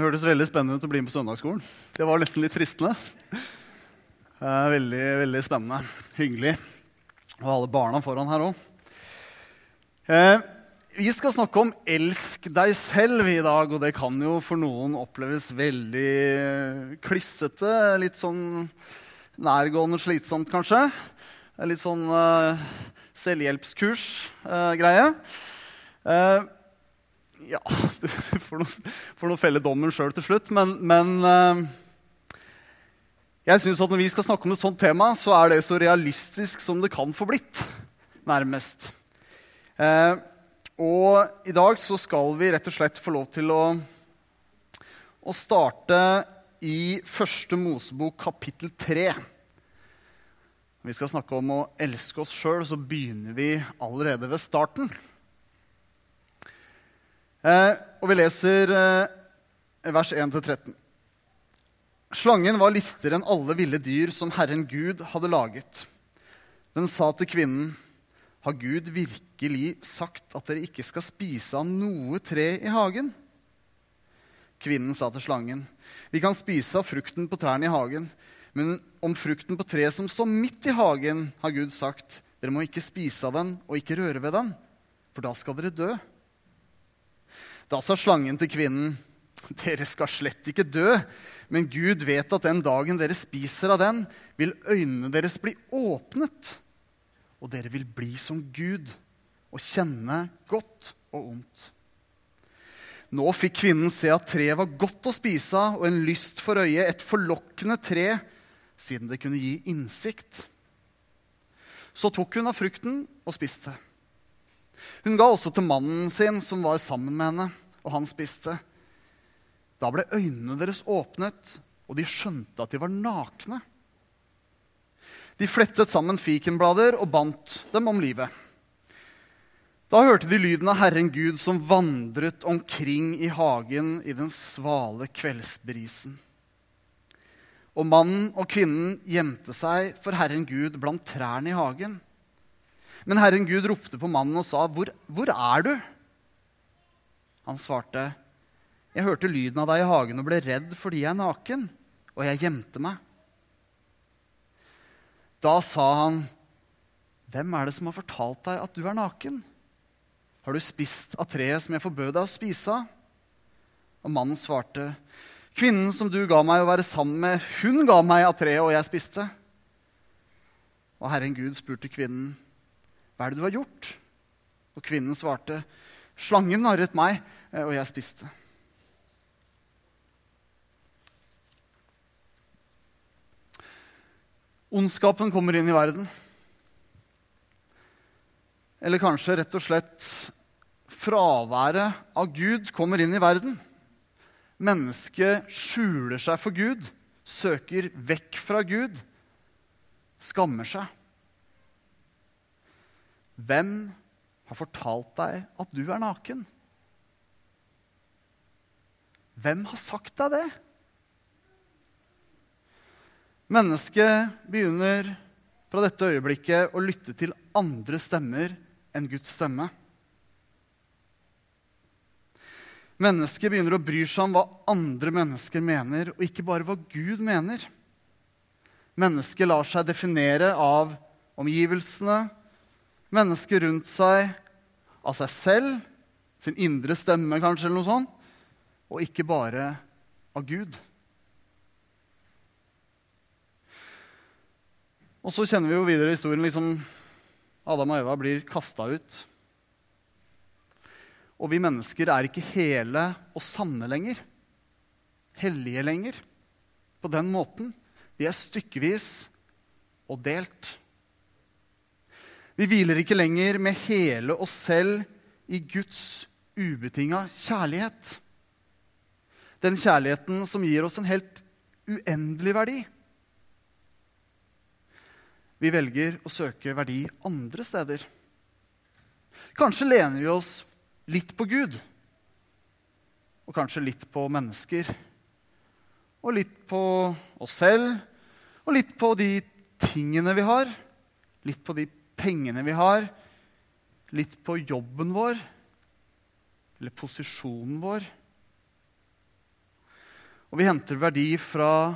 Det hørtes veldig spennende ut å bli med på søndagsskolen. Det var nesten litt fristende. Eh, veldig, veldig spennende. Hyggelig ha alle barna foran her òg. Eh, vi skal snakke om 'elsk deg selv' i dag, og det kan jo for noen oppleves veldig klissete. Litt sånn nærgående slitsomt, kanskje. Litt sånn uh, selvhjelpskurs-greie. Uh, ja, du får noen felle dommen sjøl til slutt. Men, men uh, jeg synes at når vi skal snakke om et sånt tema, så er det så realistisk som det kan få blitt. Nærmest. Uh, og i dag så skal vi rett og slett få lov til å, å starte i første Mosebok kapittel 3. Når vi skal snakke om å elske oss sjøl, så begynner vi allerede ved starten. Eh, og vi leser eh, vers 1-13. Slangen var listigere enn alle ville dyr som Herren Gud hadde laget. Den sa til kvinnen, har Gud virkelig sagt at dere ikke skal spise av noe tre i hagen? Kvinnen sa til slangen, vi kan spise av frukten på trærne i hagen, men om frukten på treet som står midt i hagen, har Gud sagt, dere må ikke spise av den og ikke røre ved den, for da skal dere dø. Da sa slangen til kvinnen, dere skal slett ikke dø, men Gud vet at den dagen dere spiser av den, vil øynene deres bli åpnet, og dere vil bli som Gud og kjenne godt og ondt. Nå fikk kvinnen se at treet var godt å spise av og en lyst for øyet, et forlokkende tre, siden det kunne gi innsikt. Så tok hun av frukten og spiste. Hun ga også til mannen sin, som var sammen med henne, og han spiste. Da ble øynene deres åpnet, og de skjønte at de var nakne. De flettet sammen fikenblader og bandt dem om livet. Da hørte de lyden av Herren Gud som vandret omkring i hagen i den svale kveldsbrisen. Og mannen og kvinnen gjemte seg for Herren Gud blant trærne i hagen. Men Herren Gud ropte på mannen og sa, hvor, 'Hvor er du?' Han svarte, 'Jeg hørte lyden av deg i hagen og ble redd fordi jeg er naken, og jeg gjemte meg.' Da sa han, 'Hvem er det som har fortalt deg at du er naken?' 'Har du spist av treet som jeg forbød deg å spise av?' Og mannen svarte, 'Kvinnen som du ga meg å være sammen med, hun ga meg av treet, og jeg spiste.' Og Herren Gud spurte kvinnen, hva er det du har gjort? Og kvinnen svarte, Slangen narret meg, eh, og jeg spiste. Ondskapen kommer inn i verden. Eller kanskje rett og slett fraværet av Gud kommer inn i verden. Mennesket skjuler seg for Gud, søker vekk fra Gud, skammer seg. Hvem har fortalt deg at du er naken? Hvem har sagt deg det? Mennesket begynner fra dette øyeblikket å lytte til andre stemmer enn Guds stemme. Mennesket begynner å bry seg om hva andre mennesker mener, og ikke bare hva Gud mener. Mennesket lar seg definere av omgivelsene, mennesker rundt seg av seg selv, sin indre stemme kanskje, eller noe sånt, og ikke bare av Gud. Og så kjenner vi jo videre historien. liksom Adam og Eva blir kasta ut. Og vi mennesker er ikke hele og sanne lenger. Hellige lenger. På den måten. Vi er stykkevis og delt. Vi hviler ikke lenger med hele oss selv i Guds ubetinga kjærlighet. Den kjærligheten som gir oss en helt uendelig verdi. Vi velger å søke verdi andre steder. Kanskje lener vi oss litt på Gud, og kanskje litt på mennesker. Og litt på oss selv, og litt på de tingene vi har. Litt på de pengene vi har, litt på jobben vår eller posisjonen vår. Og vi henter verdi fra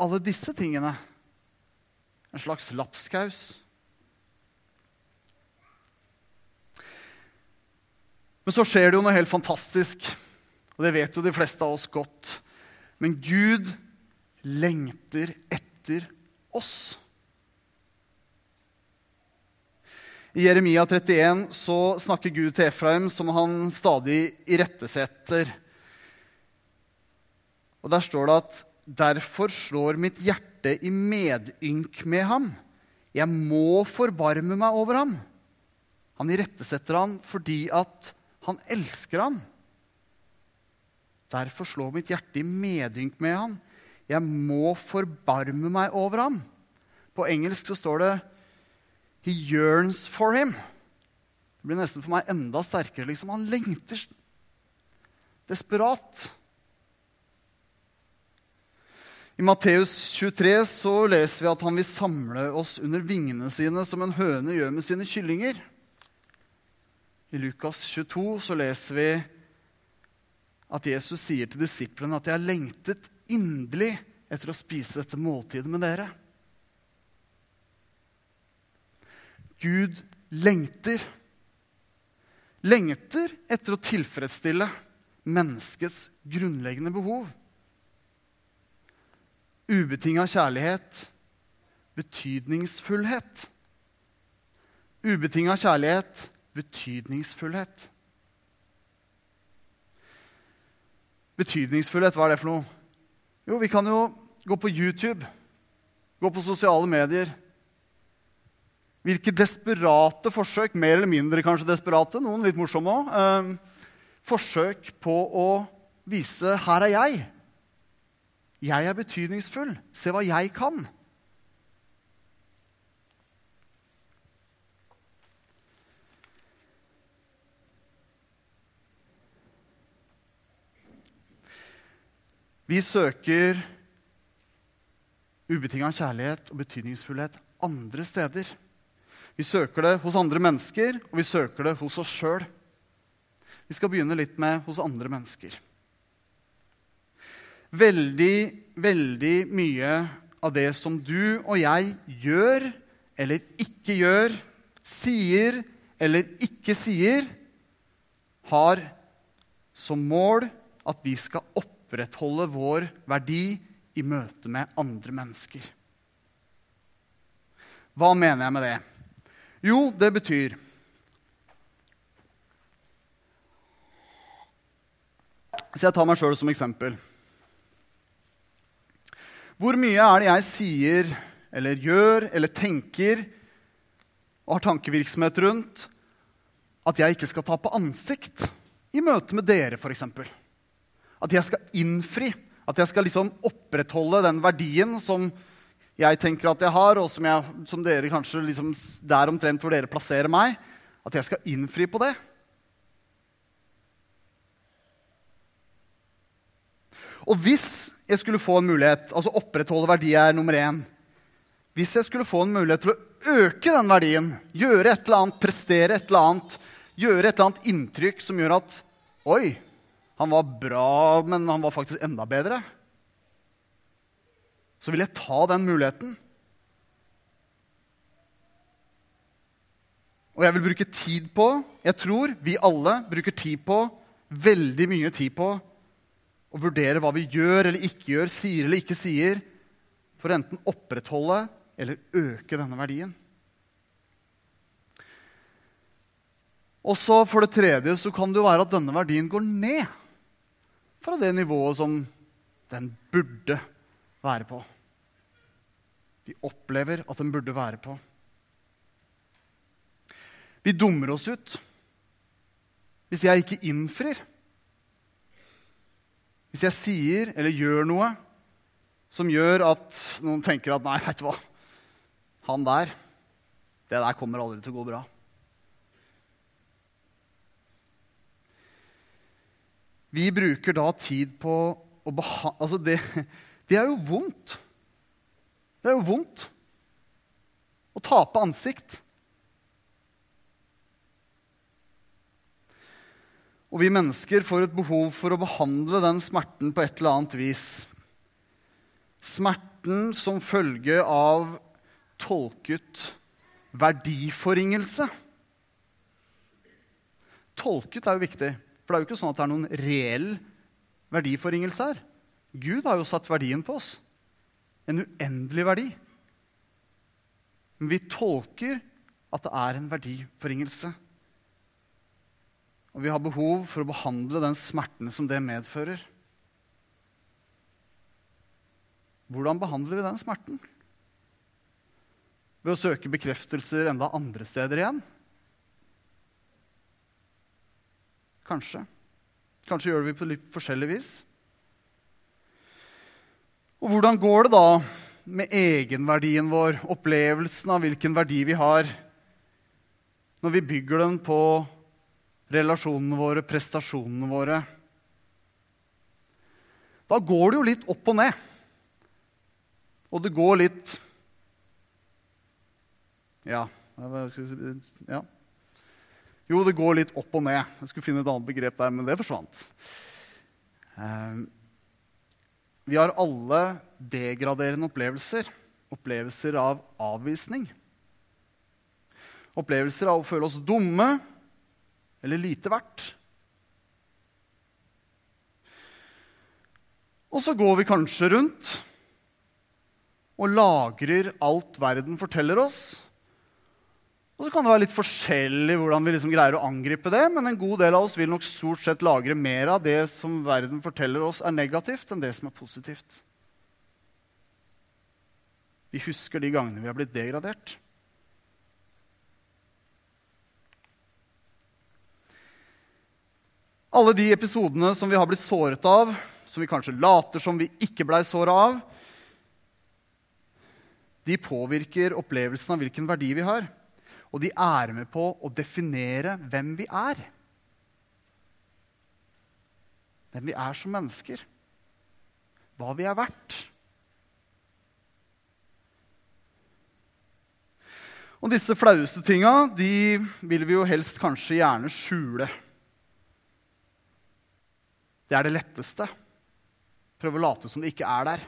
alle disse tingene. En slags lapskaus. Men så skjer det jo noe helt fantastisk, og det vet jo de fleste av oss godt. Men Gud lengter etter oss. I Jeremia 31 så snakker Gud til Efraim som han stadig irettesetter. Og Der står det at derfor slår mitt hjerte i medynk med ham. Jeg må forbarme meg over ham. Han irettesetter ham fordi at han elsker ham. Derfor slår mitt hjerte i medynk med ham. Jeg må forbarme meg over ham. På engelsk så står det He yearns for him. Det blir nesten for meg enda sterkere. liksom. Han lengter desperat. I Matteus 23 så leser vi at han vil samle oss under vingene sine som en høne gjør med sine kyllinger. I Lukas 22 så leser vi at Jesus sier til disiplene at 'jeg har lengtet inderlig etter å spise dette måltidet med dere'. Gud lengter. Lengter etter å tilfredsstille menneskets grunnleggende behov. Ubetinga kjærlighet, betydningsfullhet. Ubetinga kjærlighet, betydningsfullhet. Betydningsfullhet, hva er det for noe? Jo, vi kan jo gå på YouTube, gå på sosiale medier. Hvilke desperate forsøk, mer eller mindre kanskje desperate, noen litt morsomme òg, eh, forsøk på å vise 'her er jeg'. Jeg er betydningsfull. Se hva jeg kan. Vi søker ubetinga kjærlighet og betydningsfullhet andre steder. Vi søker det hos andre mennesker, og vi søker det hos oss sjøl. Vi skal begynne litt med hos andre mennesker. Veldig, veldig mye av det som du og jeg gjør eller ikke gjør, sier eller ikke sier, har som mål at vi skal opprettholde vår verdi i møte med andre mennesker. Hva mener jeg med det? Jo, det betyr Så jeg tar meg sjøl som eksempel. Hvor mye er det jeg sier eller gjør eller tenker og har tankevirksomhet rundt at jeg ikke skal ta på ansikt i møte med dere, f.eks.? At jeg skal innfri. At jeg skal liksom opprettholde den verdien som jeg tenker at jeg har, og som, jeg, som dere kanskje liksom, Det omtrent hvor dere plasserer meg. At jeg skal innfri på det. Og hvis jeg skulle få en mulighet, altså opprettholde verdi er nummer én Hvis jeg skulle få en mulighet til å øke den verdien, gjøre et eller annet, prestere et eller annet, gjøre et eller annet inntrykk som gjør at Oi, han var bra, men han var faktisk enda bedre. Så vil jeg ta den muligheten. Og jeg vil bruke tid på Jeg tror vi alle bruker tid på, veldig mye tid på, å vurdere hva vi gjør eller ikke gjør, sier eller ikke sier, for å enten opprettholde eller øke denne verdien. Og så For det tredje så kan det jo være at denne verdien går ned fra det nivået som den burde være på. Vi opplever at den burde være på. Vi dummer oss ut hvis jeg ikke innfrir. Hvis jeg sier eller gjør noe som gjør at noen tenker at nei, vet du hva, han der, det der kommer aldri til å gå bra. Vi bruker da tid på å behandle Altså, det, det er jo vondt. Det er jo vondt å tape ansikt. Og vi mennesker får et behov for å behandle den smerten på et eller annet vis. Smerten som følge av tolket verdiforringelse. Tolket er jo viktig, for det er jo ikke sånn at det er noen reell verdiforringelse her. Gud har jo satt verdien på oss. En uendelig verdi. Men vi tolker at det er en verdiforringelse. Og vi har behov for å behandle den smerten som det medfører. Hvordan behandler vi den smerten? Ved å søke bekreftelser enda andre steder igjen? Kanskje. Kanskje gjør vi det på litt forskjellig vis. Og hvordan går det da med egenverdien vår, opplevelsen av hvilken verdi vi har, når vi bygger den på relasjonene våre, prestasjonene våre? Da går det jo litt opp og ned. Og det går litt Ja. ja. Jo, det går litt opp og ned. Jeg skulle finne et annet begrep der, men det forsvant. Vi har alle degraderende opplevelser. Opplevelser av avvisning. Opplevelser av å føle oss dumme eller lite verdt. Og så går vi kanskje rundt og lagrer alt verden forteller oss. Og så kan det være litt forskjellig hvordan vi liksom greier å angripe det, men en god del av oss vil nok stort sett lagre mer av det som verden forteller oss er negativt, enn det som er positivt. Vi husker de gangene vi har blitt degradert. Alle de episodene som vi har blitt såret av, som vi kanskje later som vi ikke blei såra av, de påvirker opplevelsen av hvilken verdi vi har. Og de er med på å definere hvem vi er. Hvem vi er som mennesker. Hva vi er verdt. Og disse flaueste tinga de vil vi jo helst kanskje gjerne skjule. Det er det letteste. Prøve å late som det ikke er der.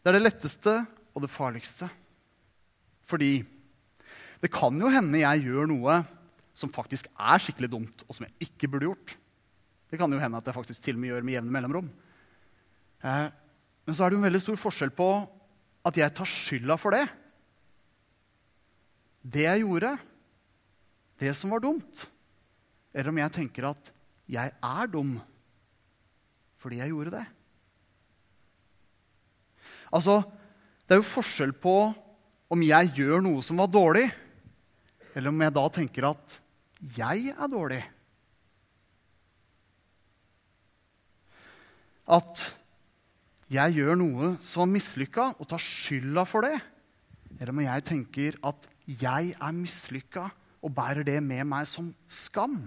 Det er det letteste og det farligste. Fordi det kan jo hende jeg gjør noe som faktisk er skikkelig dumt, og som jeg ikke burde gjort. Det kan jo hende at jeg faktisk til og med gjør med jevne mellomrom. Eh, men så er det jo en veldig stor forskjell på at jeg tar skylda for det. Det jeg gjorde, det som var dumt. Eller om jeg tenker at jeg er dum fordi jeg gjorde det. Altså, det er jo forskjell på om jeg gjør noe som var dårlig, eller om jeg da tenker at jeg er dårlig. At jeg gjør noe som var mislykka, og tar skylda for det. Eller om jeg tenker at jeg er mislykka og bærer det med meg som skam.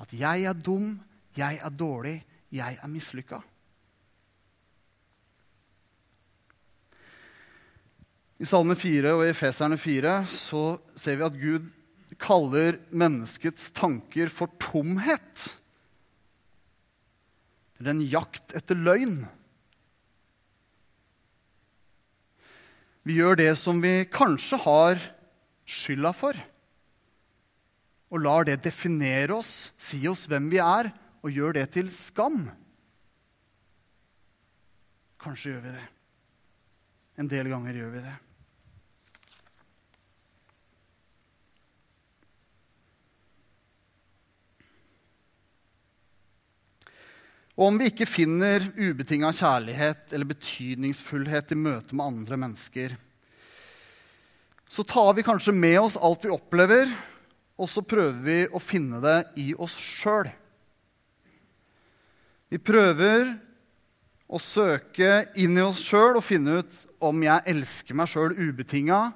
At jeg er dum, jeg er dårlig, jeg er mislykka. I Salme 4 og i Efeserne 4 så ser vi at Gud kaller menneskets tanker for tomhet. Eller en jakt etter løgn. Vi gjør det som vi kanskje har skylda for, og lar det definere oss, si oss hvem vi er, og gjør det til skam. Kanskje gjør vi det. En del ganger gjør vi det. Og om vi ikke finner ubetinga kjærlighet eller betydningsfullhet i møte med andre mennesker, så tar vi kanskje med oss alt vi opplever, og så prøver vi å finne det i oss sjøl. Vi prøver å søke inn i oss sjøl og finne ut om jeg elsker meg sjøl ubetinga,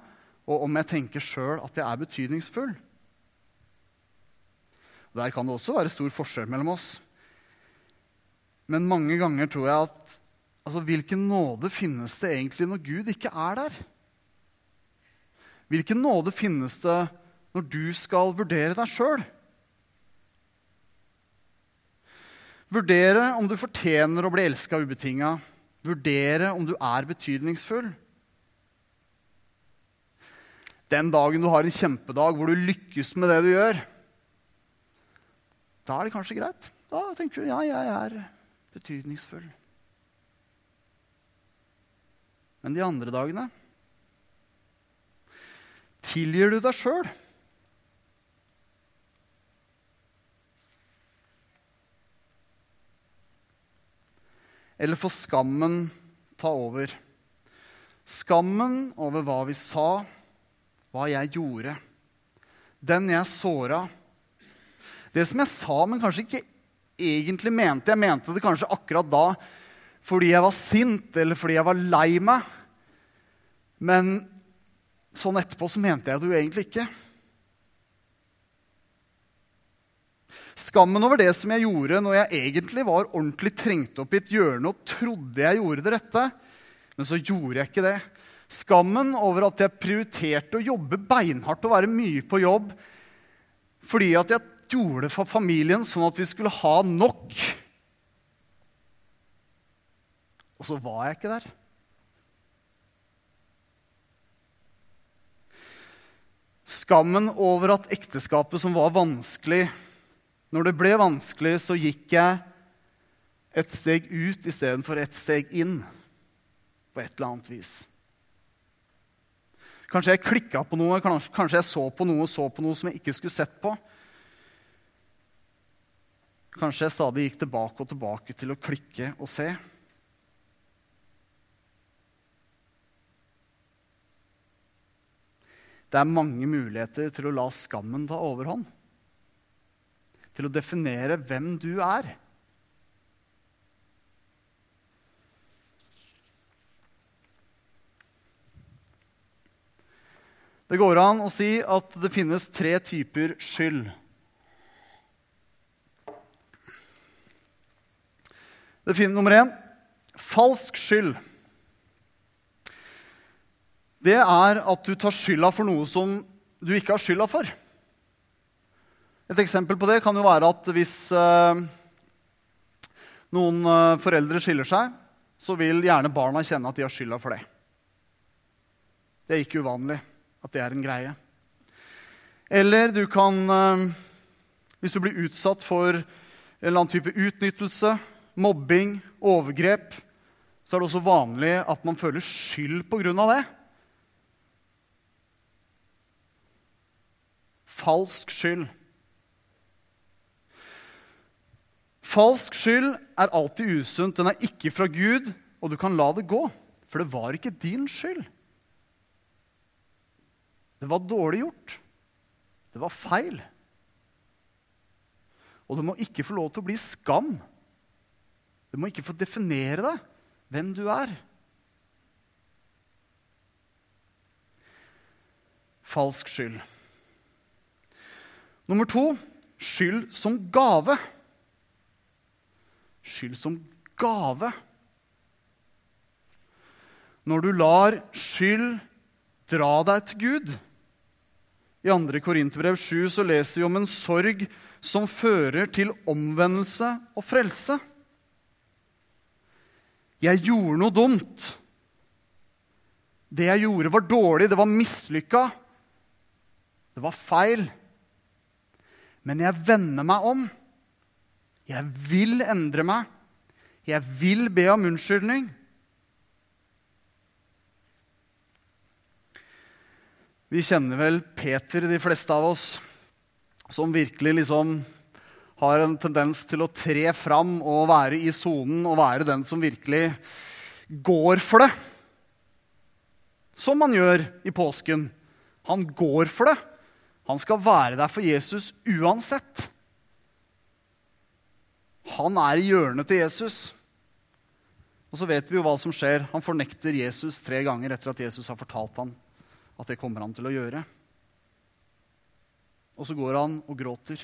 og om jeg tenker sjøl at jeg er betydningsfull. Der kan det også være stor forskjell mellom oss. Men mange ganger tror jeg at altså, hvilken nåde finnes det egentlig når Gud ikke er der? Hvilken nåde finnes det når du skal vurdere deg sjøl. Vurdere om du fortjener å bli elska ubetinga. Vurdere om du er betydningsfull. Den dagen du har en kjempedag hvor du lykkes med det du gjør, da er det kanskje greit. Da tenker du ja, jeg er betydningsfull. Men de andre dagene Tilgir du deg sjøl? Eller får skammen ta over? Skammen over hva vi sa, hva jeg gjorde. Den jeg såra. Det som jeg sa, men kanskje ikke egentlig mente. Jeg mente det kanskje akkurat da fordi jeg var sint, eller fordi jeg var lei meg. Men sånn etterpå så mente jeg det jo egentlig ikke. Skammen over det som jeg gjorde når jeg egentlig var ordentlig trengt opp i et hjørne og trodde jeg gjorde det rette, men så gjorde jeg ikke det. Skammen over at jeg prioriterte å jobbe beinhardt og være mye på jobb fordi at jeg gjorde det for familien sånn at vi skulle ha nok. Og så var jeg ikke der. Skammen over at ekteskapet som var vanskelig Når det ble vanskelig, så gikk jeg et steg ut istedenfor et steg inn. På et eller annet vis. Kanskje jeg klikka på noe, kanskje jeg så på noe så på noe som jeg ikke skulle sett på. Kanskje jeg stadig gikk tilbake og tilbake til å klikke og se. Det er mange muligheter til å la skammen ta overhånd. Til å definere hvem du er. Det går an å si at det finnes tre typer skyld. Det finnes nummer én falsk skyld det er at du tar skylda for noe som du ikke har skylda for. Et eksempel på det kan jo være at hvis eh, noen eh, foreldre skiller seg, så vil gjerne barna kjenne at de har skylda for det. Det er ikke uvanlig at det er en greie. Eller du kan, eh, hvis du blir utsatt for en eller annen type utnyttelse, mobbing, overgrep, så er det også vanlig at man føler skyld av det. falsk skyld. Falsk skyld er alltid usunt. Den er ikke fra Gud, og du kan la det gå. For det var ikke din skyld. Det var dårlig gjort. Det var feil. Og det må ikke få lov til å bli skam. Det må ikke få definere deg, hvem du er. Falsk skyld. Nummer to skyld som gave. Skyld som gave. Når du lar skyld dra deg til Gud. I 2. Korinterbrev 7 så leser vi om en sorg som fører til omvendelse og frelse. Jeg gjorde noe dumt. Det jeg gjorde, var dårlig, det var mislykka. Det var feil. Men jeg vender meg om. Jeg vil endre meg. Jeg vil be om unnskyldning. Vi kjenner vel Peter, de fleste av oss, som virkelig liksom har en tendens til å tre fram og være i sonen og være den som virkelig går for det. Som man gjør i påsken. Han går for det. Han skal være der for Jesus uansett. Han er i hjørnet til Jesus. Og så vet vi jo hva som skjer. Han fornekter Jesus tre ganger etter at Jesus har fortalt ham at det kommer han til å gjøre. Og så går han og gråter.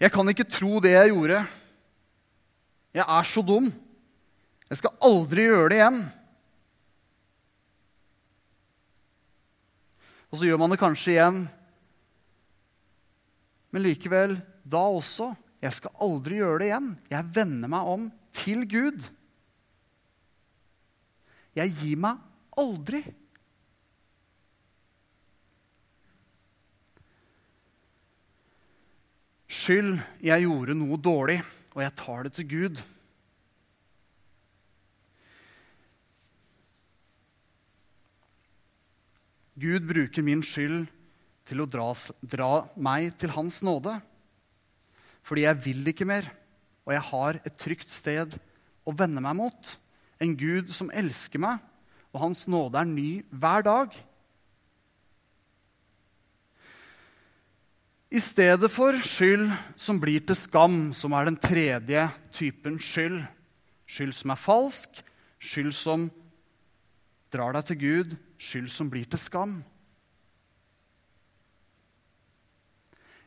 Jeg kan ikke tro det jeg gjorde. Jeg er så dum. Jeg skal aldri gjøre det igjen. Og så gjør man det kanskje igjen. Men likevel, da også. Jeg skal aldri gjøre det igjen. Jeg vender meg om til Gud. Jeg gir meg aldri. Skyld, jeg gjorde noe dårlig, og jeg tar det til Gud. Gud bruker min skyld til å dra, dra, meg til Hans nåde. Fordi jeg vil ikke mer, og jeg har et trygt sted å vende meg mot. En Gud som elsker meg, og Hans nåde er ny hver dag. I stedet for skyld som blir til skam, som er den tredje typen skyld, skyld som er falsk, skyld som drar deg til Gud, skyld som blir til skam.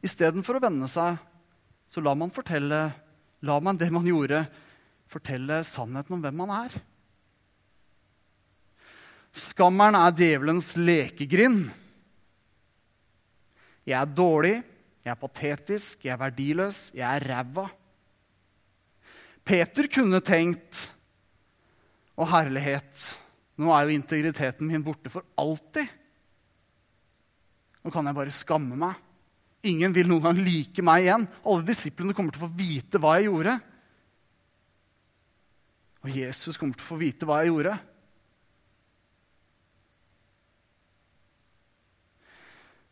Istedenfor å vende seg, så lar man fortelle, lar man det man gjorde, fortelle sannheten om hvem man er. Skammeren er djevelens lekegrind. Jeg er dårlig, jeg er patetisk, jeg er verdiløs, jeg er ræva. Peter kunne tenkt Å, herlighet, nå er jo integriteten min borte for alltid. Nå kan jeg bare skamme meg. Ingen vil noen gang like meg igjen. Alle disiplene kommer til å få vite hva jeg gjorde. Og Jesus kommer til å få vite hva jeg gjorde.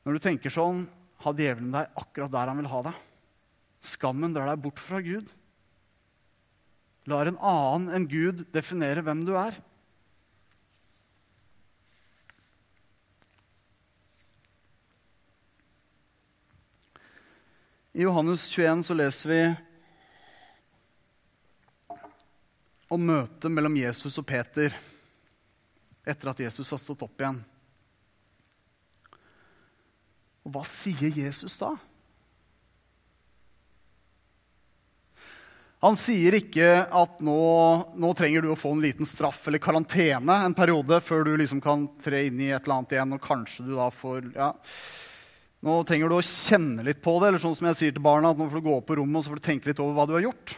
Når du tenker sånn, har djevelen deg akkurat der han vil ha deg. Skammen drar deg bort fra Gud. Lar en annen enn Gud definere hvem du er. I Johannes 21 så leser vi om møtet mellom Jesus og Peter etter at Jesus har stått opp igjen. Og hva sier Jesus da? Han sier ikke at nå, nå, trenger du å få en liten straff eller karantene en periode før du liksom kan tre inn i et eller annet igjen, og kanskje du da får ja, nå trenger du å kjenne litt på det, eller sånn som jeg sier til barna, at nå får du gå opp på rommet og så får du tenke litt over hva du har gjort.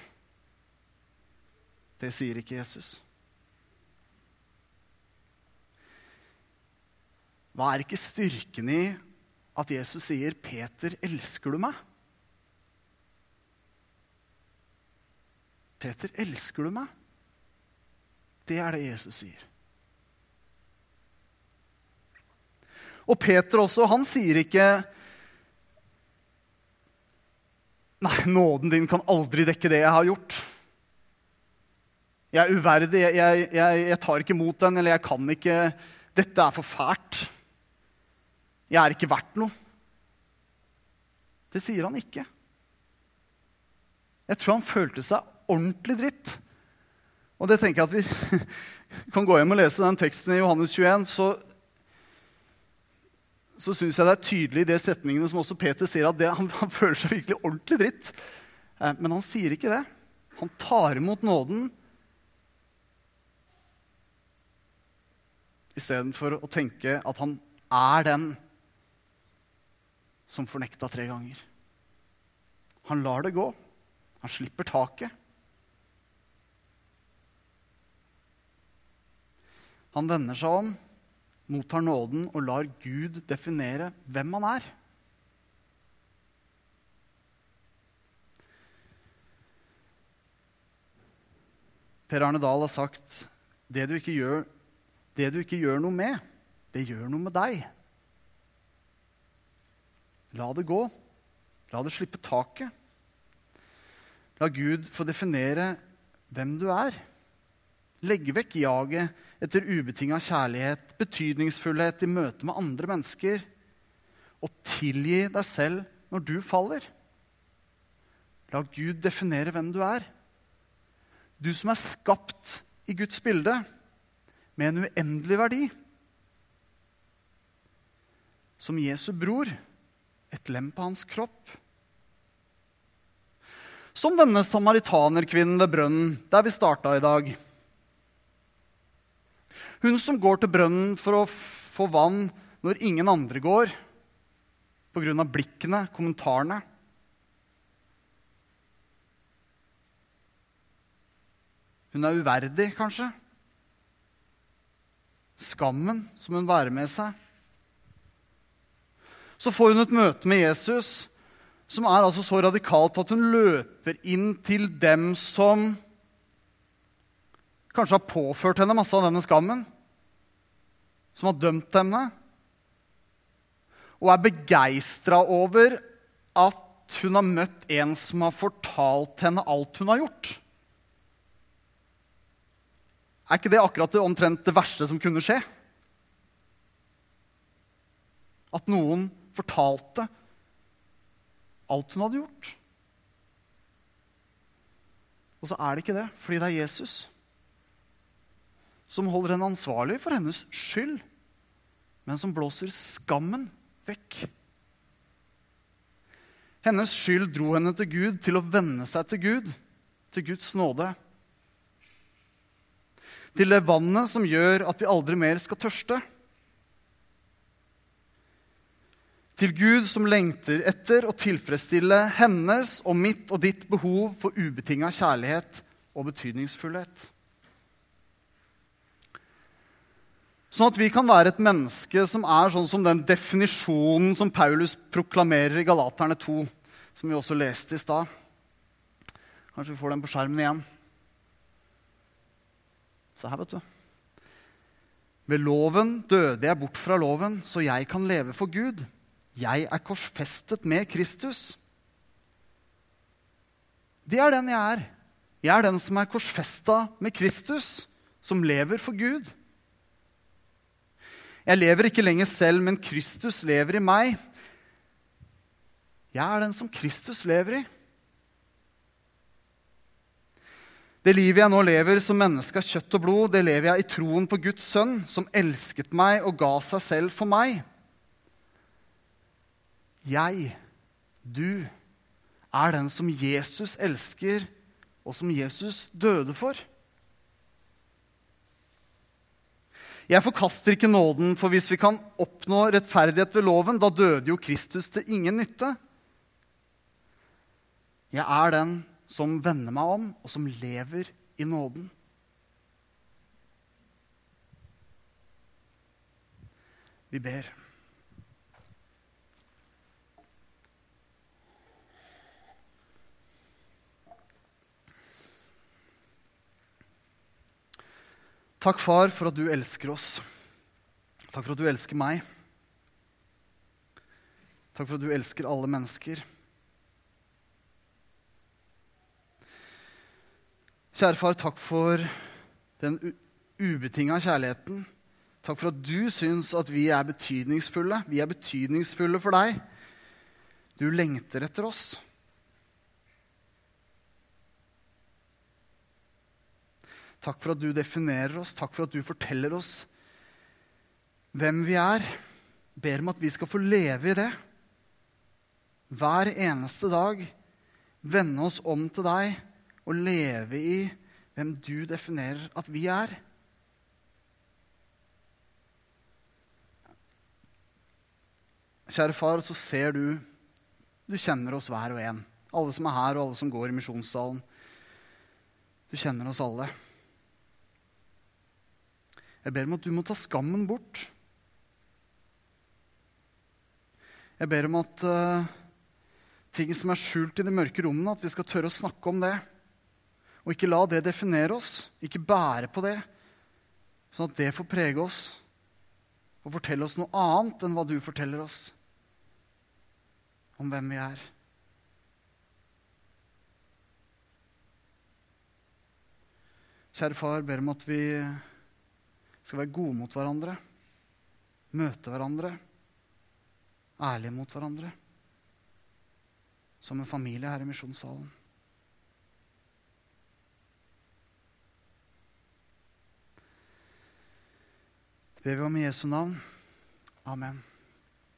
Det sier ikke Jesus. Hva er ikke styrken i at Jesus sier, 'Peter, elsker du meg?' Peter, elsker du meg? Det er det Jesus sier. Og Peter også, han sier ikke Nei, nåden din kan aldri dekke det jeg har gjort. Jeg er uverdig, jeg, jeg, jeg, tar ikke imot den, eller jeg kan ikke Dette er for fælt. Jeg er ikke verdt noe. Det sier han ikke. Jeg tror han følte seg ordentlig dritt. Og det tenker jeg at vi kan gå hjem og lese den teksten i Johannes 21. så så syns jeg det er tydelig i de setningene som også Peter sier, at det, han, han, føler seg virkelig ordentlig dritt. Eh, men han sier ikke det. Han tar imot nåden istedenfor å tenke at han er den som fornekta tre ganger. Han lar det gå. Han slipper taket. Han vender seg om mottar nåden og lar Gud definere hvem han er. Per Arne Dahl har sagt det du, gjør, det du ikke gjør noe med, det gjør noe med deg. La det gå. La det slippe taket. La Gud få definere hvem du er. Legge vekk jaget etter ubetinga kjærlighet, betydningsfullhet i møte med andre mennesker, og tilgi deg selv når du faller. La Gud definere hvem du er. Du som er skapt i Guds bilde, med en uendelig verdi. Som Jesu bror, et lem på hans kropp. Som denne samaritanerkvinnen ved brønnen der vi starta i dag. Hun som går til brønnen for å få vann når ingen andre går, pga. blikkene, kommentarene. Hun er uverdig, kanskje. Skammen som hun bærer med seg. Så får hun et møte med Jesus som er altså så radikalt at hun løper inn til dem som kanskje har påført henne masse av denne skammen, som har dømt henne, og er begeistra over at hun har møtt en som har fortalt henne alt hun har gjort. Er ikke det akkurat det omtrent det verste som kunne skje? At noen fortalte alt hun hadde gjort. Og så er det ikke det, fordi det er Jesus som holder henne ansvarlig for hennes skyld, men som blåser skammen vekk. Hennes skyld dro henne til Gud til å venne seg til Gud, til Guds nåde. Til det vannet som gjør at vi aldri mer skal tørste. Til Gud som lengter etter å tilfredsstille hennes og mitt og ditt behov for ubetinga kjærlighet og betydningsfullhet. Sånn at vi kan være et menneske som er sånn som den definisjonen som Paulus proklamerer i Galaterne 2, som vi også leste i stad. Kanskje vi får den på skjermen igjen. Se her, vet du. Ved loven døde jeg bort fra loven, så jeg kan leve for Gud. 'Jeg er korsfestet med Kristus'. Det er den jeg er. Jeg er den som er korsfesta med Kristus, som lever for Gud. Jeg lever ikke lenger selv, men Kristus lever i meg. Jeg er den som Kristus lever i. Det livet jeg nå lever som menneske av kjøtt og blod, det lever jeg i troen på Guds sønn, som elsket meg og ga seg selv for meg. Jeg, du, er den som Jesus elsker, og som Jesus døde for. Jeg forkaster ikke nåden, for hvis vi kan oppnå rettferdighet ved loven, da døde jo Kristus til ingen nytte. Jeg er den som vender meg om, og som lever i nåden. Vi ber. Takk, far, for at du elsker oss. Takk for at du elsker meg. Takk for at du elsker alle mennesker. Kjære far, takk for den ubetinga kjærligheten. Takk for at du syns at vi er betydningsfulle. Vi er betydningsfulle for deg. Du lengter etter oss. Takk for at du definerer oss. Takk for at du forteller oss hvem vi er. Ber om at vi skal få leve i det. Hver eneste dag vende oss om til deg og leve i hvem du definerer at vi er. Kjære far, så ser du Du kjenner oss hver og en. Alle som er her, og alle som går i misjonssalen. Du kjenner oss alle. Jeg ber om at du må ta skammen bort. Jeg ber om at uh, ting som er skjult i de mørke rommene, at vi skal tørre å snakke om det. Og ikke la det definere oss, ikke bære på det, sånn at det får prege oss og fortelle oss noe annet enn hva du forteller oss om hvem vi er. Kjære far, ber om at vi skal være gode mot hverandre, møte hverandre, ærlige mot hverandre. Som en familie her i misjonssalen. Det ber vi om i Jesu navn. Amen.